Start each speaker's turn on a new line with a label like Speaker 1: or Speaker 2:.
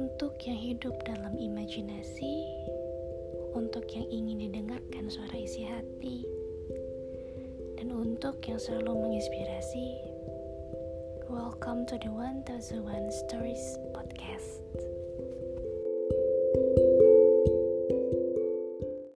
Speaker 1: Untuk yang hidup dalam imajinasi, untuk yang ingin didengarkan suara isi hati, dan untuk yang selalu menginspirasi. Welcome to the 1001 Stories Podcast.